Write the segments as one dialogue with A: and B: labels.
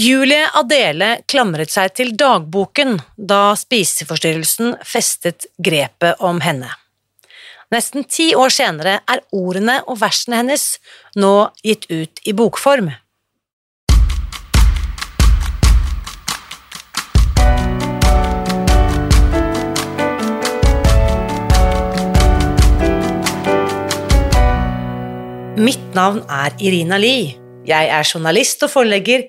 A: Julie Adele klamret seg til dagboken da spiseforstyrrelsen festet grepet om henne. Nesten ti år senere er ordene og versene hennes nå gitt ut i bokform. Mitt navn er Irina Lie. Jeg er journalist og forlegger,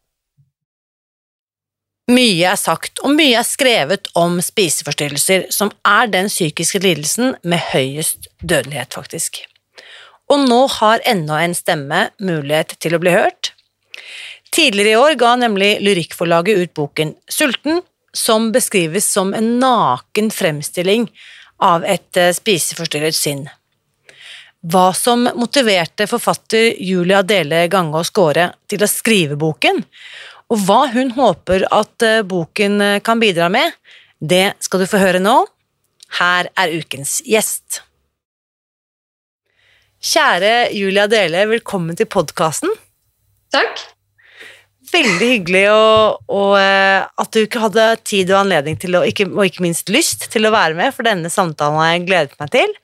A: Mye er sagt og mye er skrevet om spiseforstyrrelser, som er den psykiske lidelsen med høyest dødelighet, faktisk. Og nå har enda en stemme mulighet til å bli hørt. Tidligere i år ga nemlig Lyrikkforlaget ut boken Sulten, som beskrives som en naken fremstilling av et eh, spiseforstyrret sinn. Hva som motiverte forfatter Julia Dele Gangås Skåre til å skrive boken, og hva hun håper at eh, boken eh, kan bidra med, det skal du få høre nå. Her er ukens gjest. Kjære Julia Dele, velkommen til podkasten.
B: Takk.
A: Veldig hyggelig og, og, eh, at du ikke hadde tid og anledning til å, ikke, og ikke minst lyst til å være med, for denne samtalen har jeg gledet meg til.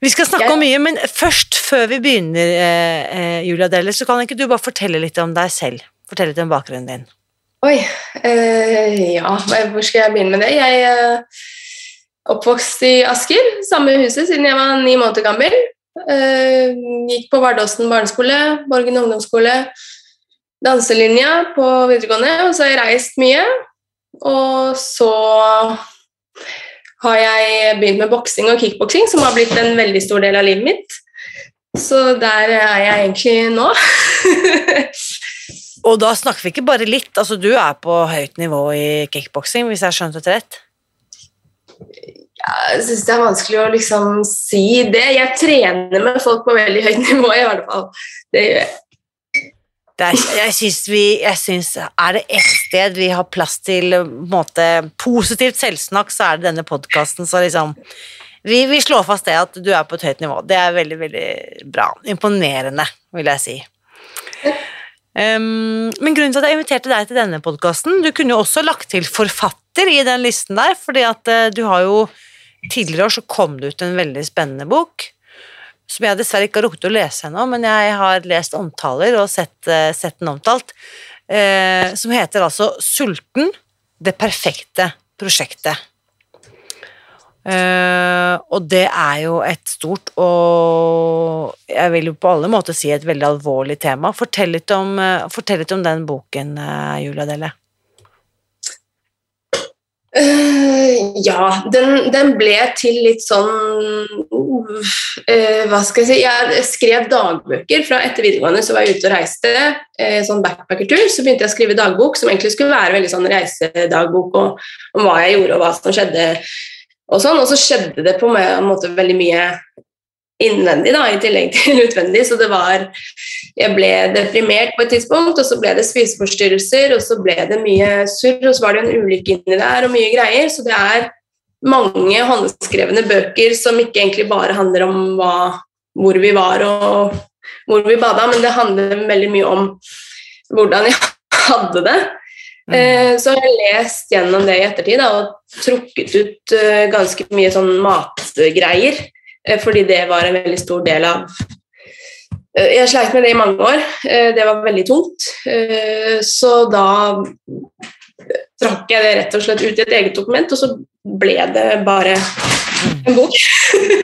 A: Vi skal snakke om mye, men først, før vi begynner, Julia Dele, så kan ikke du bare fortelle litt om deg selv? Fortelle litt om bakgrunnen din.
B: Oi. Eh, ja, hvor skal jeg begynne med det? Jeg eh, oppvokst i Asker, samme huset siden jeg var ni måneder gammel. Eh, gikk på Vardåsen barneskole, Borgen ungdomsskole, danselinja på videregående, og så har jeg reist mye. Og så har jeg begynt med boksing og kickboksing, som har blitt en veldig stor del av livet mitt. Så der er jeg egentlig nå.
A: Og da snakker vi ikke bare litt, altså du er på høyt nivå i kickboksing, hvis jeg har skjønt det rett?
B: Jeg syns det er vanskelig å liksom si det. Jeg trener med folk på veldig høyt nivå, i hvert fall. Det gjør jeg.
A: Er, jeg syns vi jeg synes, Er det ett sted vi har plass til måte, positivt selvsnakk, så er det denne podkasten. Så liksom vi, vi, slår fast det at du er på et høyt nivå. Det er veldig, veldig bra. Imponerende, vil jeg si. Um, men grunnen til at jeg inviterte deg til denne podkasten Du kunne jo også lagt til forfatter i den listen der, fordi at uh, du har jo Tidligere år så kom det ut en veldig spennende bok som jeg dessverre ikke har rukket å lese ennå, men jeg har lest omtaler og sett, uh, sett den omtalt, uh, som heter altså Sulten det perfekte prosjektet. Uh, og det er jo et stort og jeg vil jo på alle måter si et veldig alvorlig tema. Fortell litt om, uh, fortell litt om den boken, uh, Julia Delle.
B: ja, den, den, ble til litt sånn Hva skal jeg si Jeg skrev dagbøker fra etter videregående, så var jeg ute og reiste. sånn backpackertur, Så begynte jeg å skrive dagbok, som egentlig skulle være veldig sånn reisedagbok og, om hva jeg gjorde og hva som skjedde og sånn, og så skjedde det på en måte veldig mye innvendig da, i tillegg til utvendig. Så det var Jeg ble deprimert på et tidspunkt, og så ble det spiseforstyrrelser, og så ble det mye surr, og så var det en ulykke inni der, og mye greier. Så det er mange håndskrevne bøker som ikke egentlig bare handler om hva, hvor vi var og hvor vi bada, men det handler veldig mye om hvordan jeg hadde det. Mm. Eh, så har jeg lest gjennom det i ettertid da, og trukket ut uh, ganske mye sånn matgreier, uh, fordi det var en veldig stor del av uh, Jeg sleit med det i mange år. det var veldig tungt. så da trakk jeg det rett og slett ut i et eget dokument, og så ble det bare en bok.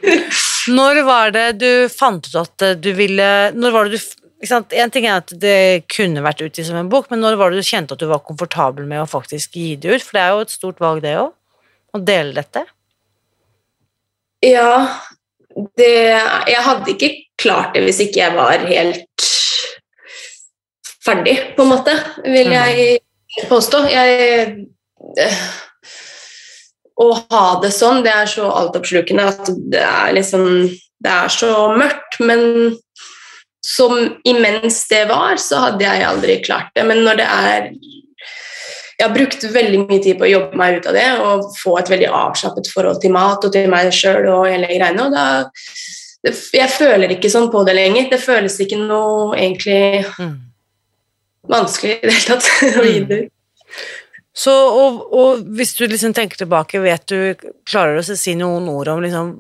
A: Når var det du fant ut at du ville Når var det du? En ting er at det kunne vært utgitt som en bok, men når var det du kjente at du var komfortabel med å faktisk gi det ut? For det er jo et stort valg, det òg. Å dele dette.
B: Ja, det Jeg hadde ikke klart det hvis ikke jeg var helt ferdig, på en måte, vil jeg påstå. Jeg Å ha det sånn, det er så altoppslukende at det er liksom Det er så mørkt, men som imens det var, så hadde jeg aldri klart det. Men når det er Jeg har brukt veldig mye tid på å jobbe meg ut av det og få et veldig avslappet forhold til mat og til meg sjøl og hele greiene. og da jeg føler ikke sånn på det lenger. Det føles ikke noe egentlig mm. vanskelig i det hele tatt å gi det ut.
A: Så, og, og, hvis du liksom tenker tilbake, vet du, klarer du å si noen ord om liksom,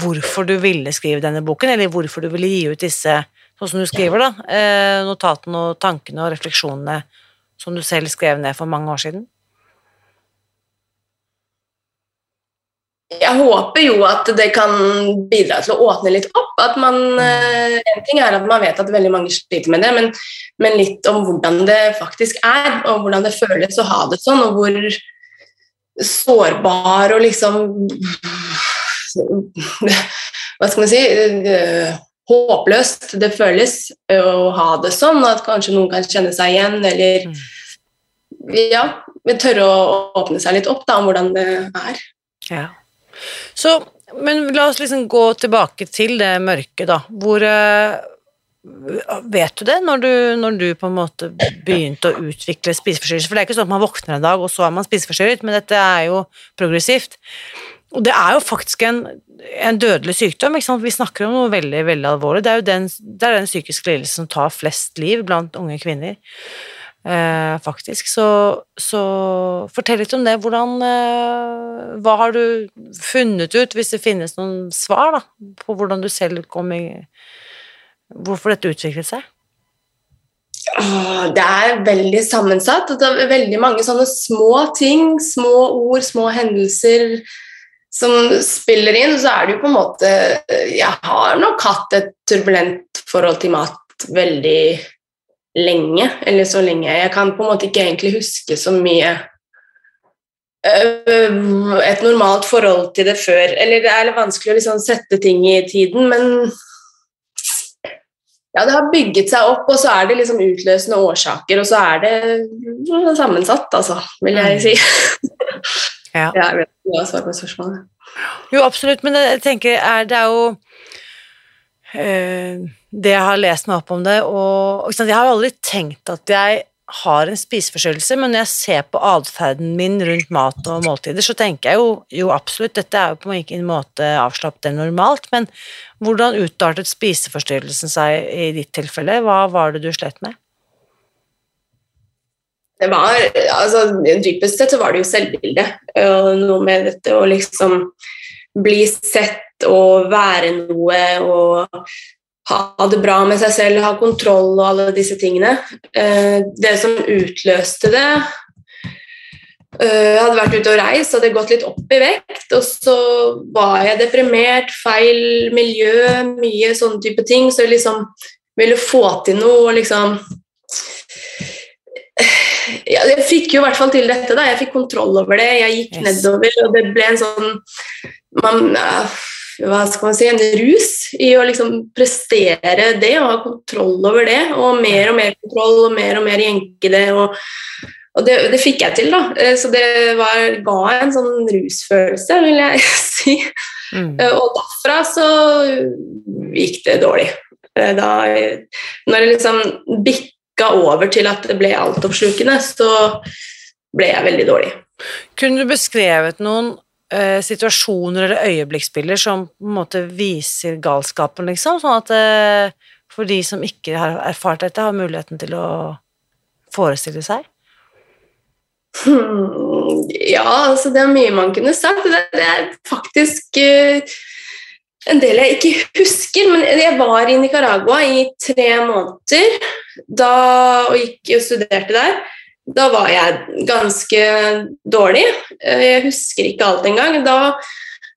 A: hvorfor du ville skrive denne boken, eller hvorfor du ville gi ut disse, sånn som du skriver, da, eh, notatene og tankene og refleksjonene som du selv skrev ned for mange år siden?
B: jeg håper jo at det kan bidra til å åpne litt opp. At man, eh, En ting er at man vet at veldig mange sliter med det, men, men, litt om hvordan det faktisk er, og hvordan det føles å ha det sånn, og hvor sårbar og liksom Hva skal man si eh, Håpløst det føles å ha det sånn, at kanskje noen kan kjenne seg igjen, eller mm. Ja, tørre å åpne seg litt opp da, om hvordan det er.
A: Ja. Så, men la oss liksom gå tilbake til det mørke, da. Hvor uh, Vet du det, når du, når du, på en måte begynte å utvikle spiseforstyrrelser? For det er ikke sånn at man våkner en dag, og så er man spiseforstyrret, men dette er jo progressivt. Og det er jo faktisk en, en dødelig sykdom. Vi snakker om noe veldig veldig alvorlig. Det er jo den, det er den psykiske lidelsen som tar flest liv blant unge kvinner eh, faktisk. Så, så, fortell litt om det. Hvordan eh, Hva har du funnet ut, hvis det finnes noen svar, da, på hvordan du selv kom i Hvorfor dette utviklet seg?
B: Det er veldig sammensatt. Det er veldig mange sånne små ting, små ord, små hendelser som spiller inn. Så er det jo på en måte Jeg har nok hatt et turbulent forhold til mat veldig lenge, eller så lenge. Jeg kan på en måte ikke egentlig huske så mye øh, et normalt forhold til det før. Eller det er vanskelig å liksom sette ting i tiden, men ja, det har bygget seg opp, og så er det liksom utløsende årsaker, og så er det sammensatt, altså, vil jeg si. ja. Jeg vet ikke hva svaret på spørsmålet.
A: Jo, absolutt, men jeg tenker er, det er jo øh, det jeg har lest meg opp om det, og, jeg har aldri tenkt at jeg har en spiseforstyrrelse, men når jeg ser på atferden min rundt mat og måltider, så tenker jeg jo, jo absolutt, dette er jo på ingen måte avslappet eller normalt, men hvordan utartet spiseforstyrrelsen seg i ditt tilfelle? Hva var det du slet med?
B: Det var, altså Dypest sett så var det jo selvbildet. Noe med dette å liksom bli sett og være noe og ha det bra med seg selv, ha kontroll og alle disse tingene. Eh, det som utløste det eh, Jeg hadde vært ute og reist, hadde gått litt opp i vekt, og så var jeg deprimert, feil miljø, mye sånne type ting, så jeg liksom ville få til noe og liksom ja, Jeg fikk jo i hvert fall til dette, da. Jeg fikk kontroll over det. Jeg gikk yes. nedover, og det ble en sånn man, hva skal man si, en rus i å liksom prestere det og ha kontroll over det. Og mer og mer kontroll og mer og mer jenke det. Og, og det, det, fikk jeg til, da. Eh, så det var, ga en sånn rusfølelse, vil jeg si. Mm. Eh, og derfra så gikk det dårlig. Eh, da Når det liksom bikka over til at det ble altoppslukende, så ble jeg veldig dårlig.
A: Kunne du beskrevet noen eh, situasjoner eller øyeblikksbilder som på en måte viser galskapen, liksom, sånn at eh, for de som ikke har erfart dette, har muligheten til å forestille seg?
B: Hmm, ja, altså det er mye man kunne sagt. Det, det er faktisk uh, en del jeg ikke husker, men jeg var i Nicaragua i tre måneder da, og gikk og studerte der. da var jeg ganske dårlig. Eh, jeg husker ikke alt engang. Da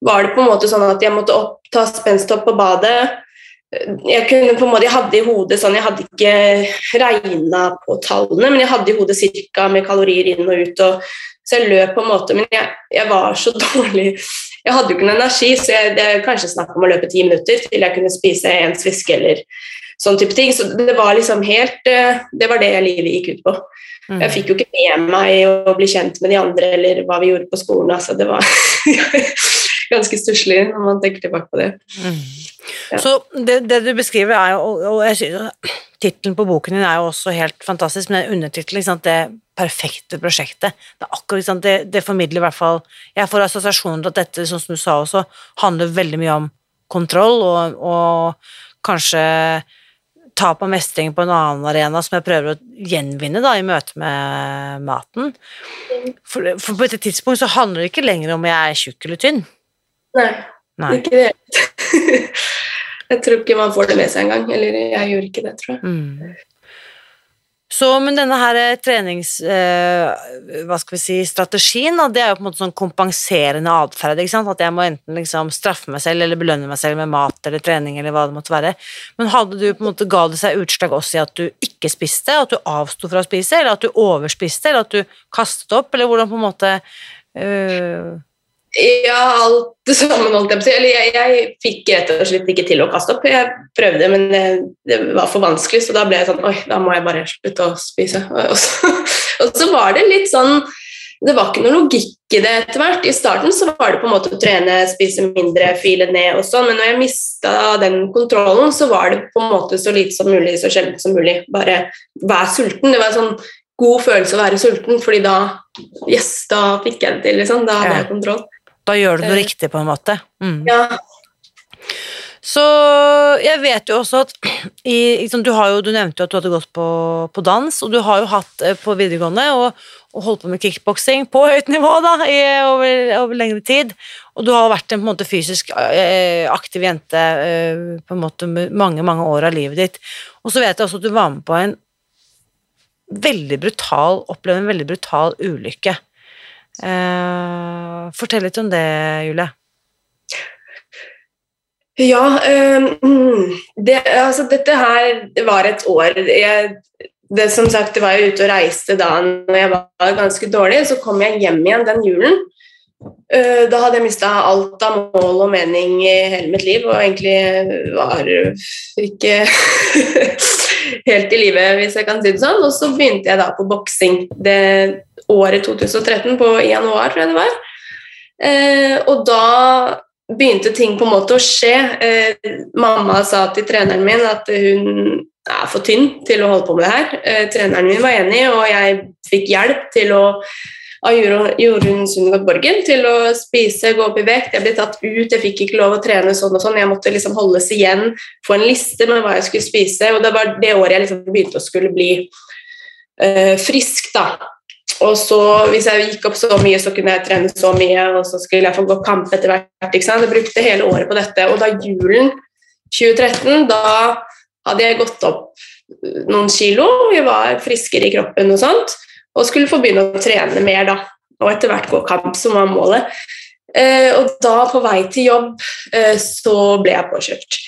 B: var det på en måte sånn at jeg måtte opp, ta spensthopp på badet. Jeg, kunne på en måte, jeg hadde i hodet sånn, jeg hadde ikke regna på tallene, men jeg hadde i hodet cirka med kalorier inn og ut. Og, så jeg løp på en måte, men jeg, jeg, var så dårlig. Jeg hadde jo ikke noe energi, så jeg, det er kanskje snakk om å løpe ti minutter til jeg kunne spise en sviske eller sånn type ting. Så det var liksom helt eh, Det var det livet gikk ut på. Mm. Jeg fikk jo ikke med meg å bli kjent med de andre eller hva vi gjorde på skolen. Altså, det var ganske stusslig når man tenker tilbake på det. Mm.
A: Ja. Så det, det, du beskriver, er jo og, og jeg synes Tittelen på boken din er jo også helt fantastisk, men undertittelen, det perfekte prosjektet Det er akkurat sant, det, det, formidler i hvert fall Jeg får assosiasjoner til at dette, sånn som du sa også, handler veldig mye om kontroll og, og kanskje tap av mestring på en annen arena som jeg prøver å gjenvinne da, i møte med maten. For, for, på et tidspunkt så handler det ikke lenger om jeg er tjukk eller tynn.
B: Nei, Nei. ikke det. jeg tror ikke man får det med seg engang. Eller jeg gjorde ikke det, tror jeg. Mm.
A: Så, men denne her eh, trenings... Eh, hva skal vi si strategien, da, det er jo på en måte sånn kompenserende atferd. At jeg må enten liksom straffe meg selv eller belønne meg selv med mat eller trening eller hva det måtte være. Men hadde du på en måte ga det seg utslag også i at du ikke spiste, at du avsto fra å spise, eller at du overspiste, eller at du kastet opp, eller hvordan på en måte øh,
B: ja, alt det sammen, holdt jeg på å si. Eller jeg, jeg, fikk rett og slett ikke til å kaste opp. Jeg prøvde, men det, det, var for vanskelig, så da ble jeg sånn Oi, da må jeg bare slutte å spise. Og så, og så var det litt sånn Det var ikke noe logikk i det etter hvert. I starten så var det på en måte å trene, spise mindre, file ned og sånn, men når jeg mista den kontrollen, så var det på en måte så lite som mulig, så sjelden som mulig. Bare vær sulten. Det var en sånn god følelse å være sulten, fordi da Yes, da fikk jeg det til, liksom. Da hadde jeg kontroll.
A: Da gjør du noe riktig, på en måte.
B: Mm. Ja.
A: Så jeg vet jo også at i, liksom, du, jo, du, nevnte jo at du hadde gått på, på, dans, og du har jo hatt eh, på videregående og, og holdt på med kickboksing på høyt nivå da, i, over, over, lengre tid. Og du har vært en, på en måte, fysisk eh, aktiv jente eh, på en måte mange, mange år av livet ditt. Og så vet jeg også at du var med på en veldig brutal, opplevde en veldig brutal ulykke. Eh, fortell litt om det, Julie.
B: Ja, um, det, altså dette her var et år jeg, det, Som sagt, det var jeg ute og reiste da når jeg var ganske dårlig. Så kom jeg hjem igjen den julen. Uh, da hadde jeg mista alt av mål og mening i hele mitt liv, og egentlig var ikke helt i live, hvis jeg kan si det sånn. Og så begynte jeg da på boksing det året 2013, på januar, tror jeg det var. Eh, og da begynte ting på en måte å skje. Eh, mamma sa til treneren min at hun er for tynn til å holde på med det her. Eh, treneren min var enig, og jeg fikk hjelp til å av Jorunn Sundgaard Borgen til å spise, gå opp i vekt. Jeg ble tatt ut, jeg fikk ikke lov å trene sånn og sånn. Jeg måtte liksom holdes igjen, få en liste med hva jeg skulle spise. Og det var det året jeg liksom begynte å skulle bli uh, frisk, da. Og så, hvis jeg gikk opp så mye, så kunne jeg trene så mye, og så skulle jeg få gå kamp etter hvert. ikke sant? Jeg brukte hele året på dette. Og da julen 2013, da hadde jeg gått opp noen kilo, jeg var friskere i kroppen og sånt og skulle få begynne å trene mer, da. Og etter hvert gå kamp, som var målet. Eh, og da, på vei til jobb, eh, så ble jeg påkjørt.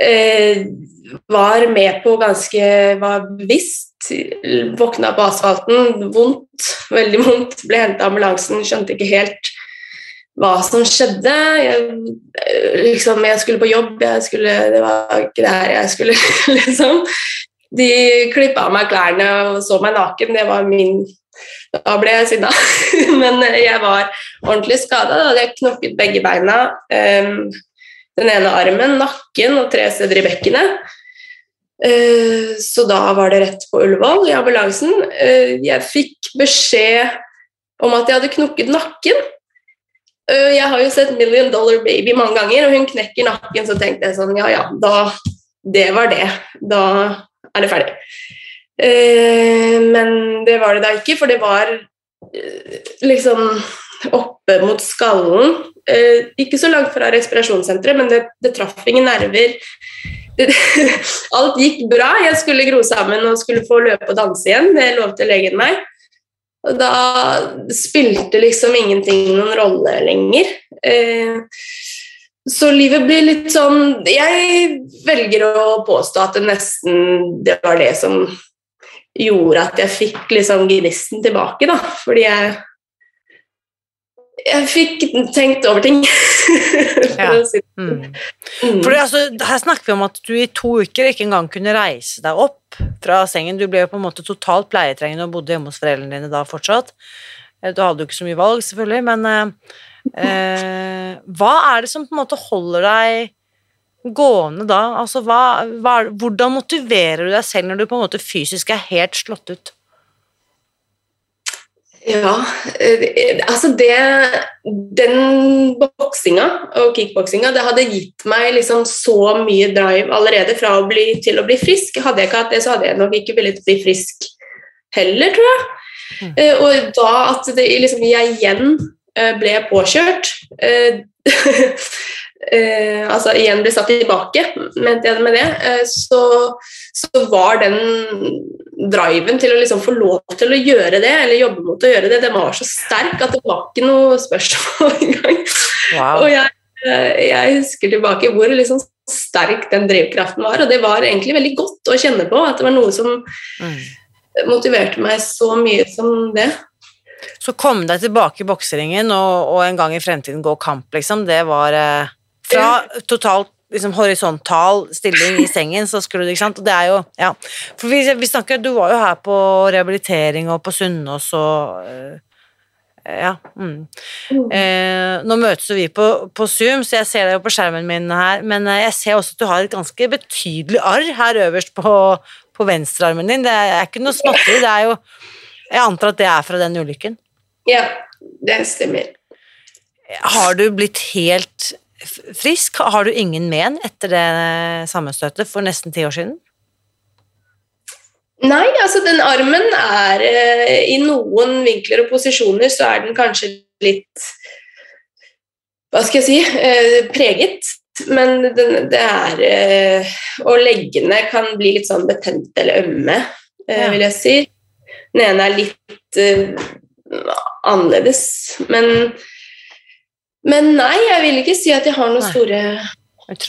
B: Eh, var med på ganske Var bevisst. Våkna på asfalten, vondt, veldig vondt. Ble henta av ambulansen, skjønte ikke helt hva som skjedde. Jeg, liksom, jeg skulle på jobb, jeg skulle, det var ikke det her jeg skulle, liksom. De klippa av meg klærne og så meg naken. Det var min Da ble jeg sinna. Men jeg var ordentlig skada. Da hadde jeg knokket begge beina. Um, den ene armen, nakken og tre steder i bekkenet. Uh, så da var det rett på Ullevål i ambulansen. Uh, jeg fikk beskjed om at jeg hadde knukket nakken. Uh, jeg har jo sett 'Million Dollar Baby' mange ganger, og hun knekker nakken, så tenkte jeg sånn Ja, ja, da Det var det. Da er det ferdig. Eh, men det var det da ikke, for det var eh, liksom oppe mot skallen. Eh, ikke så langt fra respirasjonssenteret, men det, det traff ingen nerver. alt gikk bra. Jeg skulle gro sammen og skulle få løpe og danse igjen. Det lovte legen meg. Og da spilte liksom ingenting noen rolle lenger. Eh, så livet blir litt sånn Jeg velger å påstå at det nesten det var det som gjorde at jeg fikk liksom gnisten tilbake, da. Fordi jeg jeg fikk tenkt over ting.
A: ja. si. mm. mm. Fordi, altså, her snakker vi om at du i to uker ikke engang kunne reise deg opp fra sengen. Du ble jo på en måte totalt pleietrengende og bodde hjemme hos foreldrene dine da fortsatt. Eh, du hadde jo ikke så mye valg, selvfølgelig, men eh, eh, hva er det som på en måte holder deg gående da? Altså, hva, hva, hvordan motiverer du deg selv når du på en måte fysisk er helt slått ut?
B: Ja, eh, altså det Den boksinga og kickboksinga, det hadde gitt meg liksom så mye drive allerede fra å bli til å bli frisk. Hadde jeg ikke hatt det, så hadde jeg nok ikke villet bli frisk heller, tror jeg. Mm. Uh, og da at det, liksom, jeg igjen uh, ble påkjørt Altså igjen ble satt tilbake, mente jeg med det, så, så var den driven til å liksom få lov til å gjøre det, eller jobbe mot å gjøre det, den var så sterk at det var ikke noe spørsmål engang. Wow. Og jeg, jeg, husker tilbake hvor liksom sterk den drivkraften var, og det var egentlig veldig godt å kjenne på. At det var noe som mm. motiverte meg så mye som det.
A: Så kom deg tilbake i bokseringen og, og, en gang i fremtiden gå kamp, liksom, det var eh, fra totalt liksom horisontal stilling i sengen, så skulle du, ikke sant. Og det er jo Ja. For vi, vi snakker Du var jo her på rehabilitering og på Sunnaas og øh, ja. Mm. Eh, nå møtes vi på, på, Zoom, så jeg ser deg jo på skjermen min her, men eh, jeg ser også at du har et ganske betydelig arr her øverst på, på venstrearmen din. Det er ikke noe småtteri, det er jo Jeg antar at det er fra den ulykken?
B: Ja, det stemmer.
A: Har du blitt helt frisk. Har du ingen men etter det sammenstøtet for nesten ti år siden?
B: Nei, altså den armen er eh, I noen vinkler og posisjoner så er den kanskje litt Hva skal jeg si eh, preget. Men den, det er eh, Og leggene kan bli litt sånn betent eller ømme, ja. vil jeg si. Den ene er litt annerledes, men men nei, jeg vil ikke si at jeg har noen store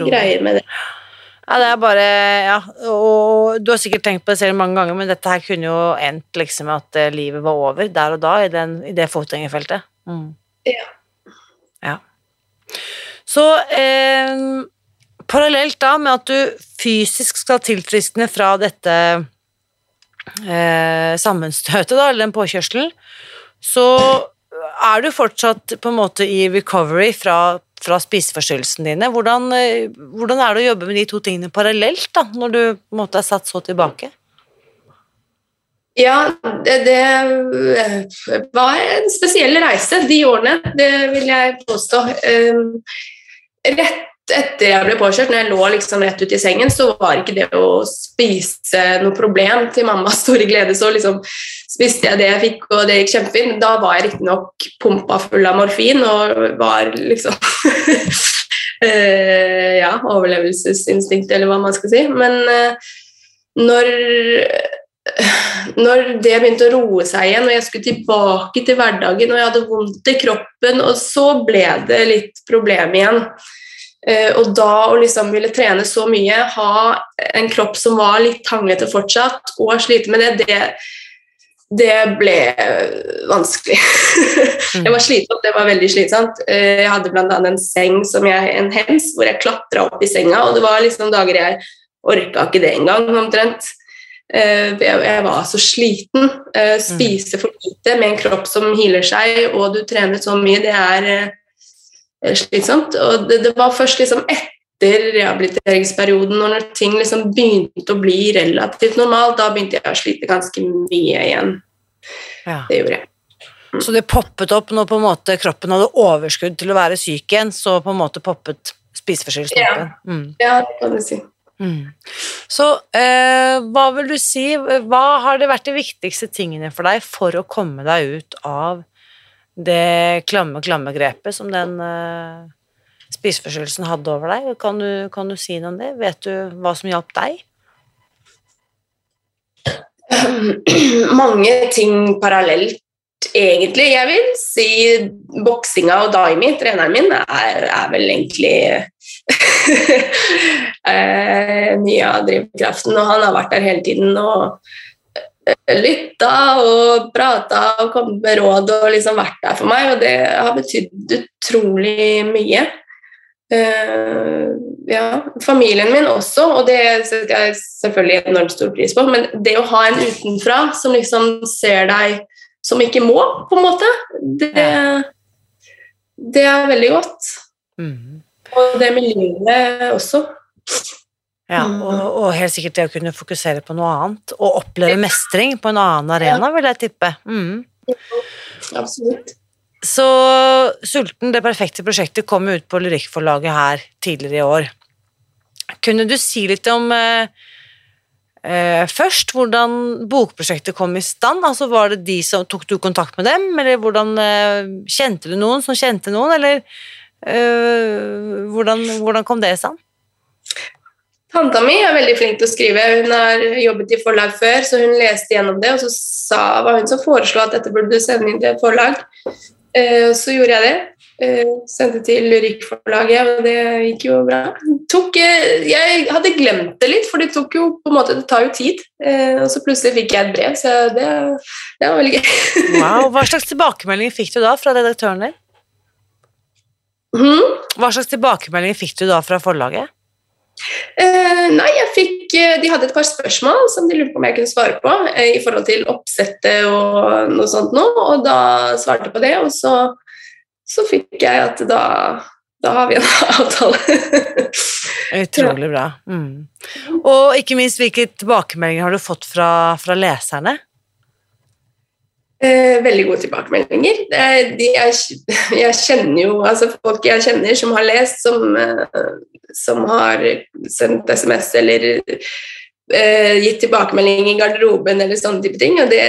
B: greier med det.
A: Ja, det er bare Ja, og du har sikkert tenkt på det selv mange ganger, men dette her kunne jo endt liksom med at eh, livet var over der og da, i, den, i det fotgjengerfeltet. Mm.
B: Ja.
A: ja. Så eh, parallelt da med at du fysisk skal tilfriskne fra dette eh, sammenstøtet, da, eller den påkjørselen, så er du fortsatt på en måte i recovery fra, fra spiseforstyrrelsene dine? Hvordan, eh, hvordan, er det å jobbe med de to tingene parallelt, da, når du på en måte er satt så tilbake?
B: Ja, det, det, var en spesiell reise de årene, det vil jeg påstå. Um, rett etter jeg ble påkjørt, når jeg lå liksom rett ut i sengen, så var ikke det å spise noe problem til mammas store glede. Så liksom spiste jeg det jeg fikk, og det gikk kjempefint. Da var jeg riktignok pumpa full av morfin og var liksom uh, Ja, overlevelsesinstinkt, eller hva man skal si. Men uh, når når det begynte å roe seg igjen, og jeg skulle tilbake til hverdagen og jeg hadde vondt i kroppen, og så ble det litt problem igjen. Uh, og da å liksom ville trene så mye, ha en kropp som var litt hanglete fortsatt, og slite med det, det, det ble vanskelig. jeg var slitsomt, det var veldig slitsomt. Uh, jeg hadde bl.a. en seng som jeg, en hems hvor jeg klatra opp i senga, og det var liksom dager jeg orka ikke det engang, omtrent. Uh, jeg, var så sliten. spise for lite med en kropp som hiler seg, og du trener så mye, det er Eh, slitsomt. Og det, det var først liksom etter rehabiliteringsperioden, og når ting liksom begynte å bli relativt normalt, da begynte jeg å slite ganske mye igjen. Ja. Det gjorde jeg.
A: Mm. Så det poppet opp når på en måte kroppen hadde overskudd til å være syk igjen, så på en måte poppet spiseforstyrrelsen
B: opp igjen? Mm. Ja, det kan du si.
A: Mm. Så eh, hva vil du si, hva har det vært de viktigste tingene for deg for å komme deg ut av det klamme, klamme grepet som den uh, spiseforstyrrelsen hadde over deg. Kan du, kan du, si noe om det? Vet du hva som hjalp deg?
B: Mange ting parallelt, egentlig. Jeg vil si boksinga og Daimi, treneren min, er, er vel egentlig eh, mye av drivkraften. Og han har vært der hele tiden og eh, lytta og prata og kommet med råd og liksom vært der for meg, og det har betydd utrolig mye. Uh, ja, familien min også, og det setter jeg selvfølgelig enormt stor pris på. Men det å ha en utenfra som liksom ser deg som ikke må, på en måte, det, det er veldig godt. Mm. Og det med livet også.
A: Ja, og, og, helt sikkert det å kunne fokusere på noe annet, og oppleve mestring på en annen arena, vil jeg tippe. Mm.
B: Absolutt.
A: Så Sulten, det perfekte prosjektet, kom ut på Lyrikkforlaget her tidligere i år. Kunne du si litt om eh, eh, først hvordan bokprosjektet kom i stand? Altså var det de som Tok du kontakt med dem, eller hvordan eh, Kjente du noen som kjente noen, eller eh, hvordan, hvordan kom det i stand?
B: Tanta mi er veldig flink til å skrive. Hun har jobbet i forlag før, så hun leste gjennom det, og så sa, var hun som foreslo at dette burde du sende inn til et forlag. Eh, så gjorde jeg det. Eh, sendte til Lyrikkforlaget, og det gikk jo bra. Tok, eh, jeg hadde glemt det litt, for det tok jo på en måte, det tar jo tid. Og så plutselig fikk jeg et brev, så det, det var veldig gøy.
A: wow, Hva slags tilbakemeldinger fikk du da fra redaktøren din?
B: Hmm?
A: Hva slags tilbakemeldinger fikk du da fra forlaget?
B: Eh, nei, jeg fikk De hadde et par spørsmål som de lurte på om jeg kunne svare på eh, i forhold til oppsettet og noe sånt noe, og da svarte jeg på det, og så, så fikk jeg at da, da har vi en avtale.
A: Utrolig bra. Mm. Og ikke minst, hvilke tilbakemeldinger har du fått fra, fra leserne?
B: Eh, veldig gode tilbakemeldinger. De jeg, jeg, kjenner jo altså folk jeg kjenner som har lest, som, eh, som har sendt SMS eller eh, gitt tilbakemelding i garderoben eller sånne type ting, og det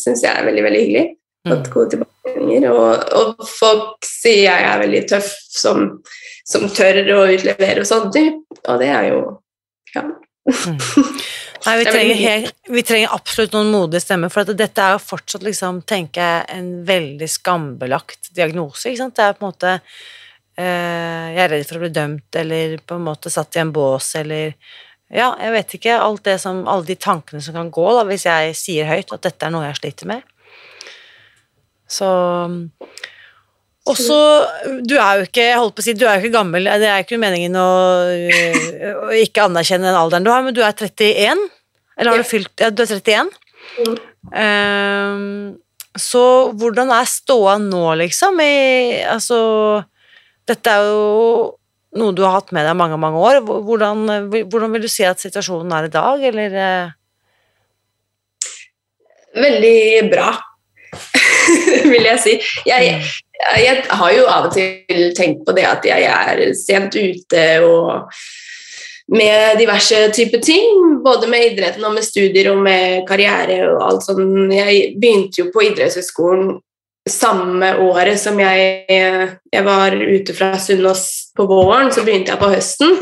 B: syns jeg er veldig, veldig hyggelig. Fått mm. gode tilbakemeldinger. Og, og, folk sier jeg er veldig tøff som, som tør å utlevere og sånt, og det er jo ja. Mm.
A: Nei, vi trenger, helt, vi trenger, absolutt noen modige stemmer, for dette er jo fortsatt, liksom, tenker jeg, en veldig skambelagt diagnose. ikke sant? Det er på en måte øh, Jeg er redd for å bli dømt, eller på en måte satt i en bås, eller Ja, jeg vet ikke. Alt det som, alle de tankene som kan gå, da, hvis jeg sier høyt at dette er noe jeg sliter med. Så og så, Du er jo ikke holdt på å si, du er jo ikke gammel, det er ikke meningen å, å ikke anerkjenne den alderen du har, men du er 31? Eller har du fylt Ja, du er 31? Mm. Um, så hvordan er ståa nå, liksom? I, altså Dette er jo noe du har hatt med deg mange, mange år. Hvordan, hvordan vil du si at situasjonen er i dag, eller?
B: Veldig bra, vil jeg si. Jeg, mm jeg har jo av og til tenkt på det at jeg er sent ute og med diverse typer ting, både med idretten og med studier og med karriere og alt sånn. Jeg begynte jo på idrettshøyskolen samme året som jeg, jeg var ute fra Sunnaas på våren, så begynte jeg på høsten.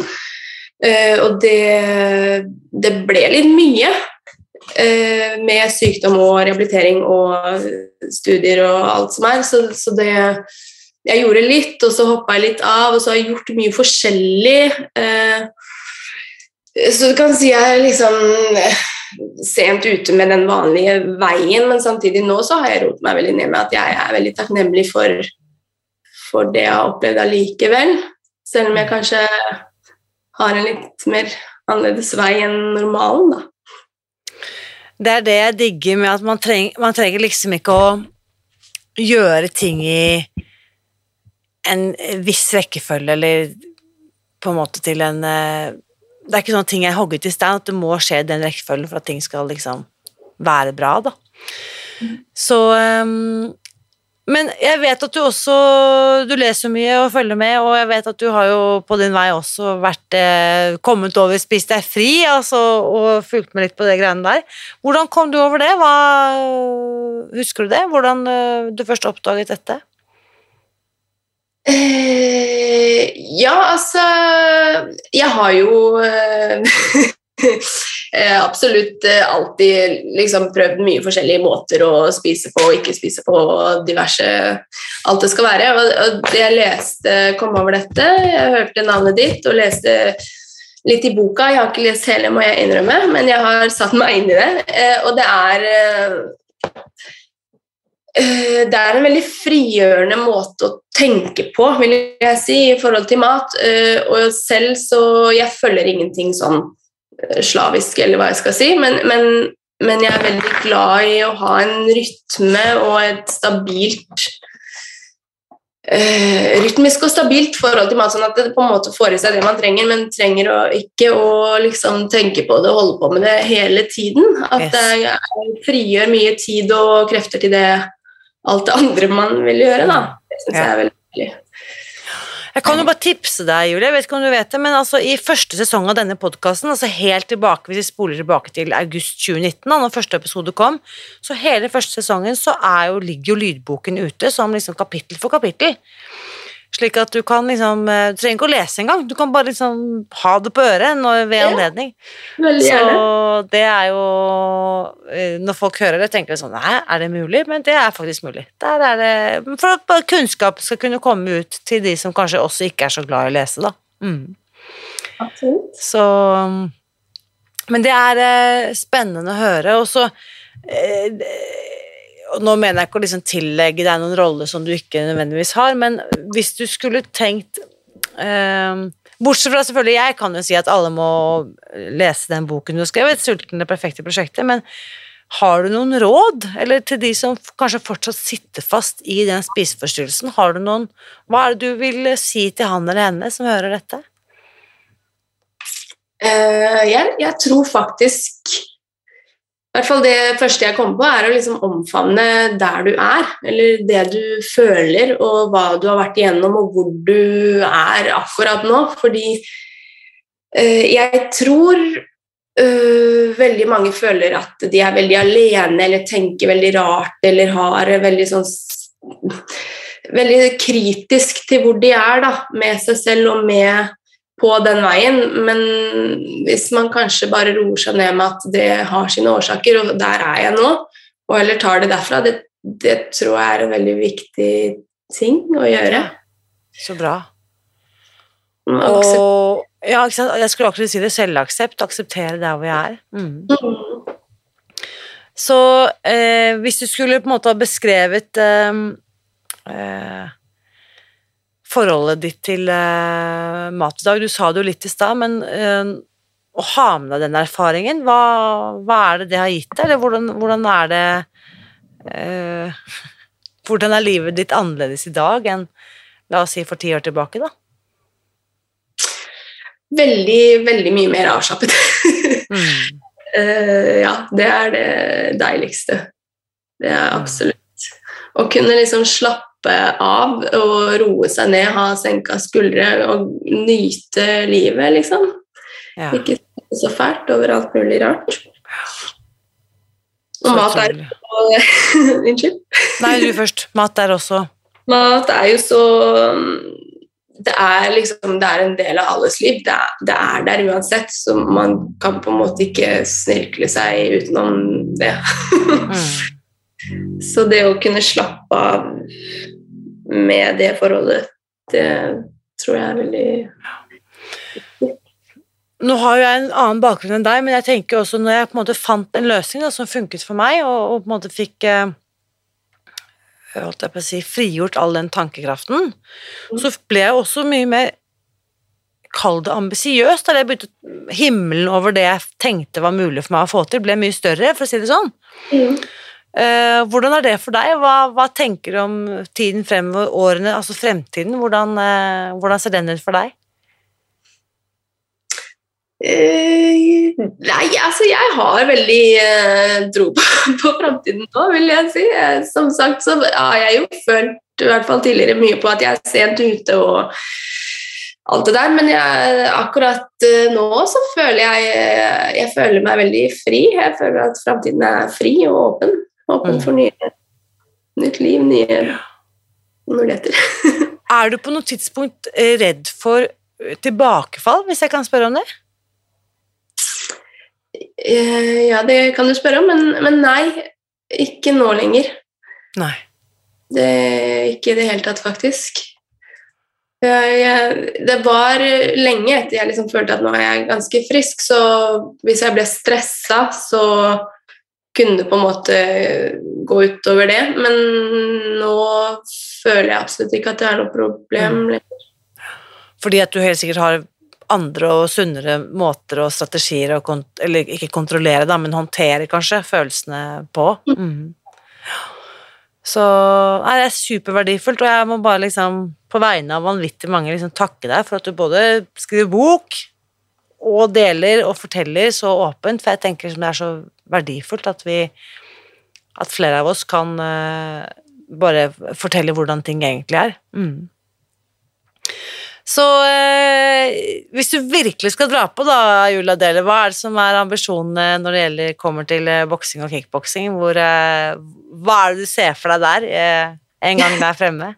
B: Uh, og det, det, ble litt mye med sykdom og rehabilitering og studier og alt som er. Så, så det Jeg gjorde litt, og så hoppa jeg litt av, og så har jeg gjort mye forskjellig. Eh, så du kan si jeg liksom eh, sent ute med den vanlige veien, men samtidig nå så har jeg rotet meg veldig ned med at jeg er veldig takknemlig for, for det jeg har opplevd allikevel. Selv om jeg kanskje har en litt mer annerledes vei enn normalen, da.
A: Det er det jeg digger med at man trenger, man trenger liksom ikke å gjøre ting i en viss rekkefølge, eller på en måte til en eh, Det er ikke sånn at ting er hogget i stein, at det må skje i den rekkefølgen for at ting skal liksom være bra, da. Mm. Så um, men jeg vet at du også du leser mye og følger med, og jeg vet at du har jo på din vei også vært eh, kommet over Spist deg fri altså, og fulgt med litt på det greiene der. Hvordan kom du over det? Hva, husker du det? Hvordan eh, du først oppdaget dette?
B: Eh, ja, altså Jeg har jo eh, absolutt eh, alltid liksom prøvd mye forskjellige måter å spise på og ikke spise på, og diverse alt det skal være. Og, og jeg leste, kom over dette, jeg hørte navnet ditt og leste litt i boka. Jeg har ikke lest hele, må jeg innrømme, men jeg har satt meg inn i det. Eh, og det er eh, eh, det er en veldig frigjørende måte å tenke på, vil jeg si, i forhold til mat. Og selv så Jeg følger ingenting sånn slavisk, eller hva jeg skal si, men, men, men jeg er veldig glad i å ha en rytme og et stabilt uh, rytmisk og stabilt forhold til mat, sånn at det på en måte får i seg det man trenger, men trenger å ikke å liksom tenke på det og holde på med det hele tiden. At yes. det frigjør mye tid og krefter til det alt det andre man vil gjøre. da. Det syns ja. jeg er veldig hyggelig.
A: Jeg kan jo bare tipse deg, Julie, jeg vet ikke om du vet det, men altså i første sesong av denne podkasten, altså helt tilbake, hvis vi spoler tilbake til august 2019, da når første episode kom, så hele første sesongen så jo, ligger jo lydboken ute som liksom kapittel for kapittel. Slik at du kan liksom eh, Du trenger ikke å lese engang, du kan bare liksom ha det på øret når, ved anledning. Ja, så det er jo eh, Når folk hører det, tenker de sånn Nei, er det mulig? Men det er faktisk mulig. Der er det For at kunnskap skal kunne komme ut til de som kanskje også ikke er så glad i å lese, da. Mm. Absolutt. Så Men det er eh, spennende å høre. Og så nå mener jeg ikke å liksom tillegge deg noen rolle som du ikke nødvendigvis har, men hvis du skulle tenkt eh, Bortsett fra selvfølgelig jeg kan jo si at alle må lese den boken du har skrevet, 'Sulten det perfekte prosjektet', men har du noen råd, eller til de som kanskje fortsatt sitter fast i den spiseforstyrrelsen, har du noen Hva er det du vil si til han eller henne som hører dette?
B: Uh, jeg, jeg tror faktisk i hvert fall Det første jeg kommer på, er å liksom omfavne der du er, eller det du føler, og hva du har vært igjennom, og hvor du er akkurat nå. Fordi øh, jeg tror øh, veldig mange føler at de er veldig alene, eller tenker veldig rart, eller har veldig sånn Veldig kritisk til hvor de er, da, med seg selv og med på den veien, men hvis man kanskje bare roer seg ned med at det har sine årsaker, og der er jeg nå, og heller tar det derfra, det, det tror jeg er en veldig viktig ting å gjøre.
A: Så bra. Og ja, jeg skulle akkurat si det. Selvaksept. Akseptere der hvor jeg er. Mm. Mm. Så eh, hvis du skulle på en måte ha beskrevet eh, eh, forholdet ditt til uh, mat i dag? Du sa det jo litt i stad, men uh, å ha med deg den erfaringen, hva, hva, er det det har gitt deg, eller hvordan, hvordan er det uh, Hvordan er livet ditt annerledes i dag enn la oss si for ti år tilbake, da?
B: Veldig, veldig mye mer avslappet. mm. ja, det er det deiligste. Det er mm. absolutt. Å kunne liksom slappe slappe av og roe seg ned, ha senka skuldre og nyte livet, liksom. Ja. Ikke så fælt over alt mulig rart. Og mat er Unnskyld.
A: Nei, du først. Mat er også
B: Mat er jo så det er liksom det er en del av alles liv. Det er, det er, der uansett, så man kan på en måte ikke snirkle seg utenom det. mm. Så det å kunne slappe av med det forholdet, det tror jeg er veldig.
A: Nå har jo jeg en annen bakgrunn enn deg, men jeg tenker også når jeg på en måte fant en løsning da, som funket for meg, og, og, på en måte fikk eh, holdt jeg på å si, frigjort all den tankekraften, mm. så ble jeg også mye mer Kall det ambisiøst. Da jeg begynte Himmelen over det jeg tenkte var mulig for meg å få til, ble mye større, for å si det sånn. Mm. Uh, hvordan er det for deg? Hva, hva, tenker du om tiden fremover, årene, altså fremtiden? Hvordan, uh, hvordan, ser den ut for deg?
B: Eh, nei, altså jeg har veldig tro på, på framtiden nå, vil jeg si. Som sagt så har jeg jo følt i hvert fall tidligere mye på at jeg er sent ute og alt det der, men jeg, akkurat nå så føler jeg jeg føler meg veldig fri. Jeg føler at framtiden er fri og åpen. Åpen for nye, nytt liv, nye muligheter.
A: er du på noe tidspunkt eh, redd for eh, tilbakefall, hvis jeg kan spørre om det?
B: Eh, ja, det kan du spørre om, men, men nei. Ikke nå lenger.
A: Nei.
B: Det, ikke i det hele tatt, faktisk. Jeg, jeg, det var lenge etter jeg liksom følte at nå er jeg ganske frisk, så hvis jeg ble stressa, så kunne på en måte gå utover det. Men nå føler jeg absolutt ikke at det er noe problem lenger.
A: Fordi at du helt sikkert har andre og sunnere måter og strategier å kont Eller ikke kontrollere, da, men håndtere kanskje følelsene på. Mm. Så nei, det er superverdifullt, og jeg må bare liksom på vegne av vanvittig mange liksom takke deg for at du både skriver bok og deler og forteller så åpent, for jeg tenker som det er så verdifullt at vi at flere av oss kan uh, bare fortelle hvordan ting egentlig er. Mm. Så eh, hvis du virkelig skal dra på, da, Julia Dele, hva er det som er ambisjonene når det gjelder, kommer til eh, boksing og kickboksing? Eh, hva er det du ser for deg der, en gang der fremme?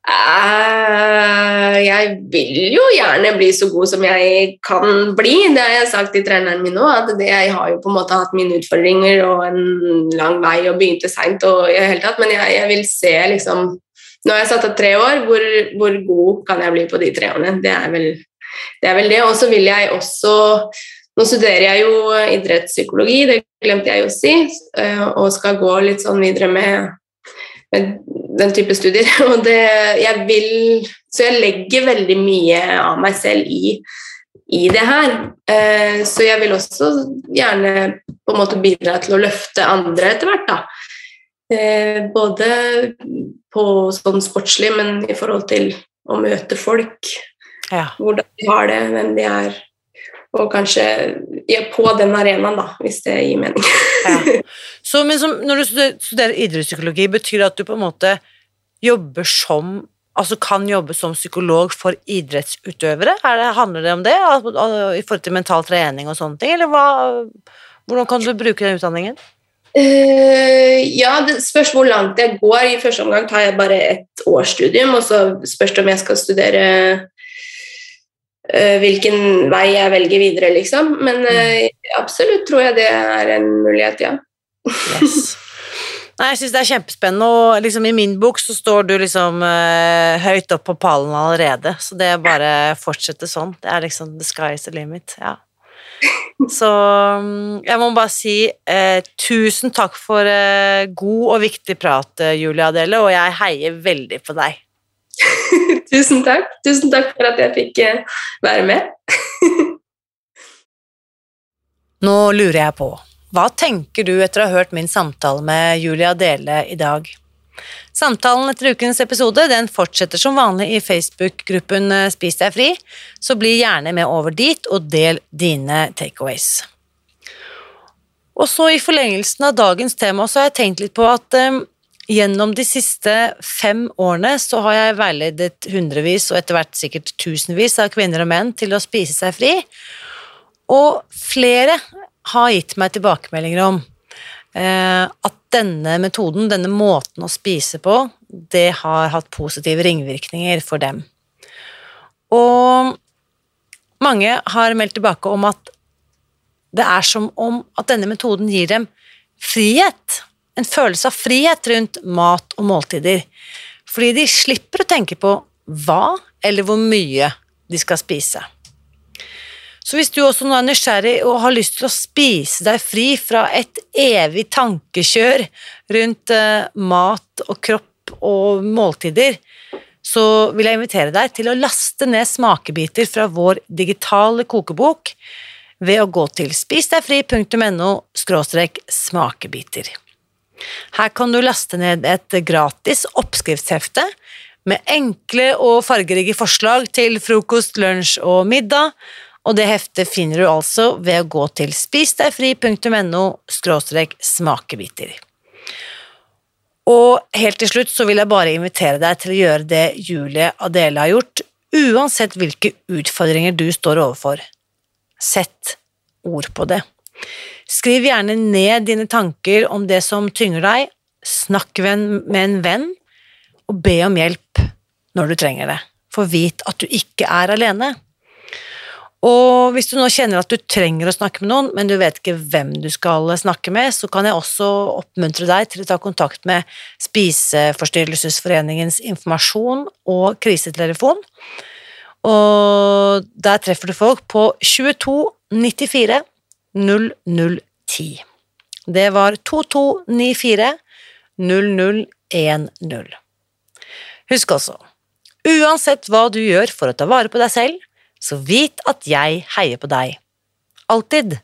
B: Uh, jeg vil jo gjerne bli så god som jeg kan bli. Det har jeg sagt til treneren min at Jeg har jo på en måte hatt mine utfordringer og en lang vei og begynte seint. Men jeg, jeg, vil se liksom Nå har jeg satt av tre år. Hvor, hvor, god kan jeg bli på de tre årene? Det er vel det. Er vel det. Og så vil jeg også Nå studerer jeg jo idrettspsykologi, det glemte jeg å si, uh, og skal gå litt sånn videre med den type studier. Og det, jeg vil, så jeg legger veldig mye av meg selv i, i det her. Eh, så jeg vil også gjerne på en måte bidra til å løfte andre etter hvert, da. Eh, både på sånn sportslig, men i forhold til å møte folk. Ja. Hvordan de har det, hvem de er og kanskje ja, på den arenaen, da, hvis det gir mening. ja.
A: Så men som, når du studerer idrettspsykologi, betyr det at du på en måte jobber som Altså kan jobbe som psykolog for idrettsutøvere? Det, handler det om det, i forhold til mental trening og sånne ting, eller hva, hvordan kan du bruke den utdanningen?
B: Uh, ja, det spørs hvor langt jeg går. I første omgang tar jeg bare et årsstudium, og så spørs det om jeg skal studere hvilken vei jeg velger videre, liksom. Men uh, absolutt tror jeg det er en mulighet, ja.
A: Yes. Nei, jeg syns det er kjempespennende, og liksom i min bok så står du liksom uh, høyt opp på pallen allerede, så det er bare fortsette sånn. Det er liksom the sky is the limit. Ja. Så um, jeg må bare si uh, tusen takk for uh, god og viktig prat, Julie Adele, og jeg heier veldig på deg.
B: Tusen takk. Tusen takk for at jeg fikk være med.
A: Nå lurer jeg på hva tenker du etter å ha hørt min samtale med Julia Dele i dag? Samtalen etter ukens episode den fortsetter som vanlig i Facebook-gruppen eh, Spis deg fri, så bli gjerne med over dit og del dine takeaways. Og så I forlengelsen av dagens tema så har jeg tenkt litt på at um, gjennom de siste fem årene så har jeg veiledet hundrevis og etter hvert sikkert tusenvis av kvinner og menn til å spise seg fri, og flere har gitt meg tilbakemeldinger om eh, at denne metoden, denne måten å spise på, det har hatt positive ringvirkninger for dem. Og mange har meldt tilbake om at det er som om at denne metoden gir dem frihet. En følelse av frihet rundt mat og måltider. Fordi de slipper å tenke på hva eller hvor mye de skal spise. Så hvis du også nå er nysgjerrig og har lyst til å spise deg fri fra et evig tankekjør rundt uh, mat og kropp og måltider, så vil jeg invitere deg til å laste ned smakebiter fra vår digitale kokebok ved å gå til spisdegfri.no smakebiter. Her kan du laste ned et gratis oppskriftshefte med enkle og fargerike forslag til frokost, lunsj og middag, og det heftet finner du altså ved å gå til spisdegfri.no smakebiter. Og helt til slutt så vil jeg bare invitere deg til å gjøre det Julie Adele har gjort, uansett hvilke utfordringer du står overfor. Sett ord på det. Skriv gjerne ned dine tanker om det som tynger deg, snakk med en venn, og be om hjelp når du trenger det, for vit at du ikke er alene. Og hvis du nå kjenner at du trenger å snakke med noen, men du vet ikke hvem du skal snakke med, så kan jeg også oppmuntre deg til å ta kontakt med Spiseforstyrrelsesforeningens informasjon og krisetelefon. Og der treffer du folk på 22 94 0010. Det var 2294 0010. Husk også, uansett hva du gjør for å ta vare på deg selv, så vit at jeg heier på deg. Alltid.